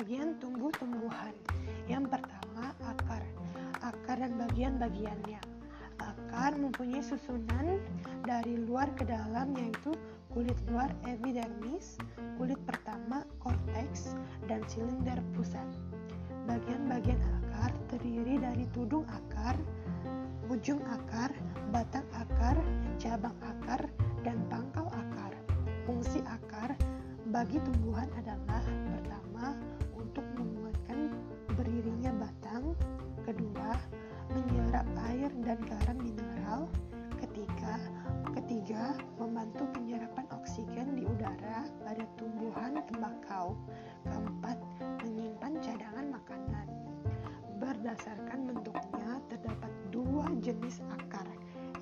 bagian tumbuh-tumbuhan. Yang pertama, akar. Akar dan bagian-bagiannya. Akar mempunyai susunan dari luar ke dalam yaitu kulit luar epidermis, kulit pertama korteks, dan silinder pusat. Bagian-bagian akar terdiri dari tudung akar, ujung akar, batang akar, cabang akar, dan pangkal akar. Fungsi akar bagi tumbuhan adalah pertama kedua menyerap air dan garam mineral, ketiga ketiga membantu penyerapan oksigen di udara pada tumbuhan tembakau, keempat menyimpan cadangan makanan. Berdasarkan bentuknya terdapat dua jenis akar,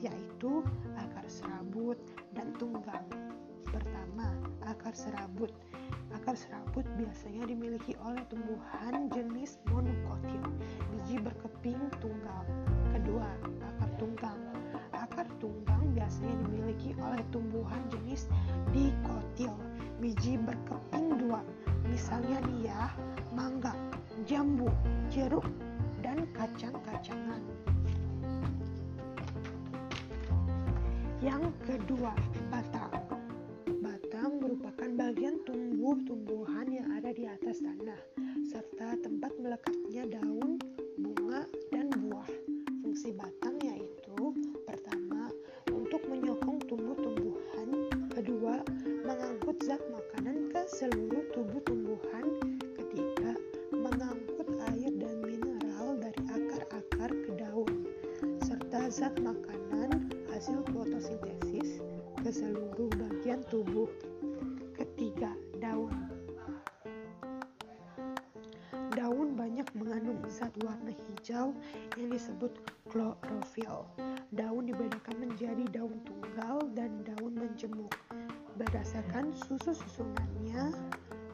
yaitu akar serabut dan tunggang. Pertama, akar serabut. Akar serabut biasanya dimiliki oleh tumbuhan jenis monokotil, biji berkeping tunggal. Kedua, akar tunggang. Akar tunggang biasanya dimiliki oleh tumbuhan jenis dikotil, biji berkeping dua. Misalnya ya, mangga, jambu, jeruk, dan kacang-kacangan. Yang kedua, ke seluruh bagian tubuh. Ketiga, daun. Daun banyak mengandung zat warna hijau yang disebut klorofil. Daun dibedakan menjadi daun tunggal dan daun menjemuk. Berdasarkan susu-susunannya,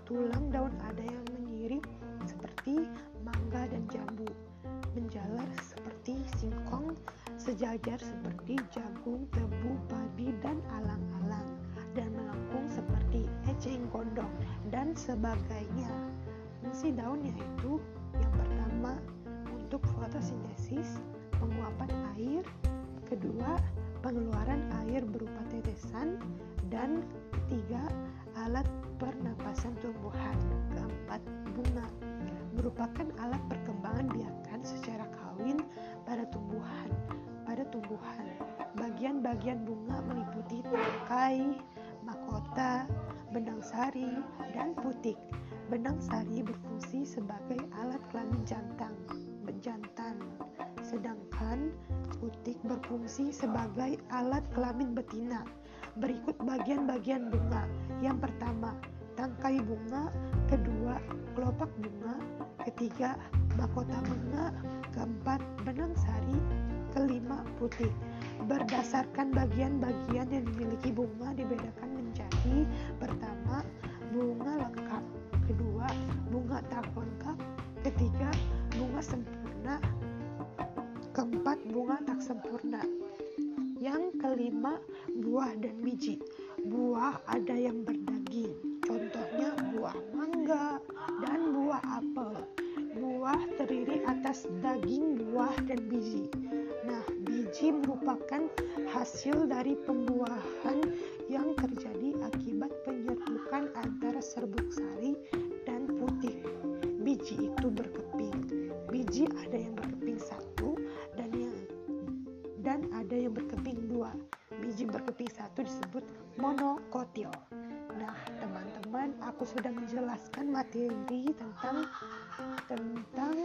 tulang daun ada yang menyirip seperti mangga dan jambu, menjalar seperti singkong, sejajar seperti jagung, tebu, padi, dan alang-alang dan melengkung seperti eceng gondok dan sebagainya. Fungsi daun yaitu yang pertama untuk fotosintesis, penguapan air, kedua pengeluaran air berupa tetesan, dan ketiga alat pernapasan tumbuhan, keempat bunga merupakan alat perkembangan biakan secara kawin pada tumbuhan. Pada tumbuhan, bagian-bagian bunga meliputi tangkai, mahkota, benang sari, dan putik. Benang sari berfungsi sebagai alat kelamin jantan, jantan, sedangkan putik berfungsi sebagai alat kelamin betina. Berikut bagian-bagian bunga. Yang pertama, tangkai bunga, kedua, kelopak bunga, ketiga, mahkota bunga, keempat, benang sari, putik. Berdasarkan bagian-bagian yang dimiliki bunga dibedakan menjadi pertama, bunga lengkap, kedua, bunga tak lengkap, ketiga, bunga sempurna, keempat, bunga tak sempurna. Yang kelima, buah dan biji. Buah ada yang berdaging, contohnya buah mangga dan buah apel. Buah terdiri atas daging, buah, dan biji. Nah, biji merupakan hasil dari pembuahan yang terjadi akibat penyerbukan antara serbuk sari dan putih. Biji itu berkeping. Biji ada yang berkeping satu dan yang dan ada yang berkeping dua. Biji berkeping satu disebut monokotil. Nah, teman-teman, aku sudah menjelaskan materi tentang tentang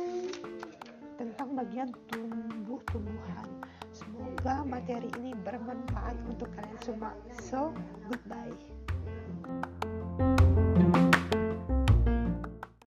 tentang bagian tumbuh-tumbuhan. Semoga materi ini bermanfaat untuk kalian semua. So, goodbye.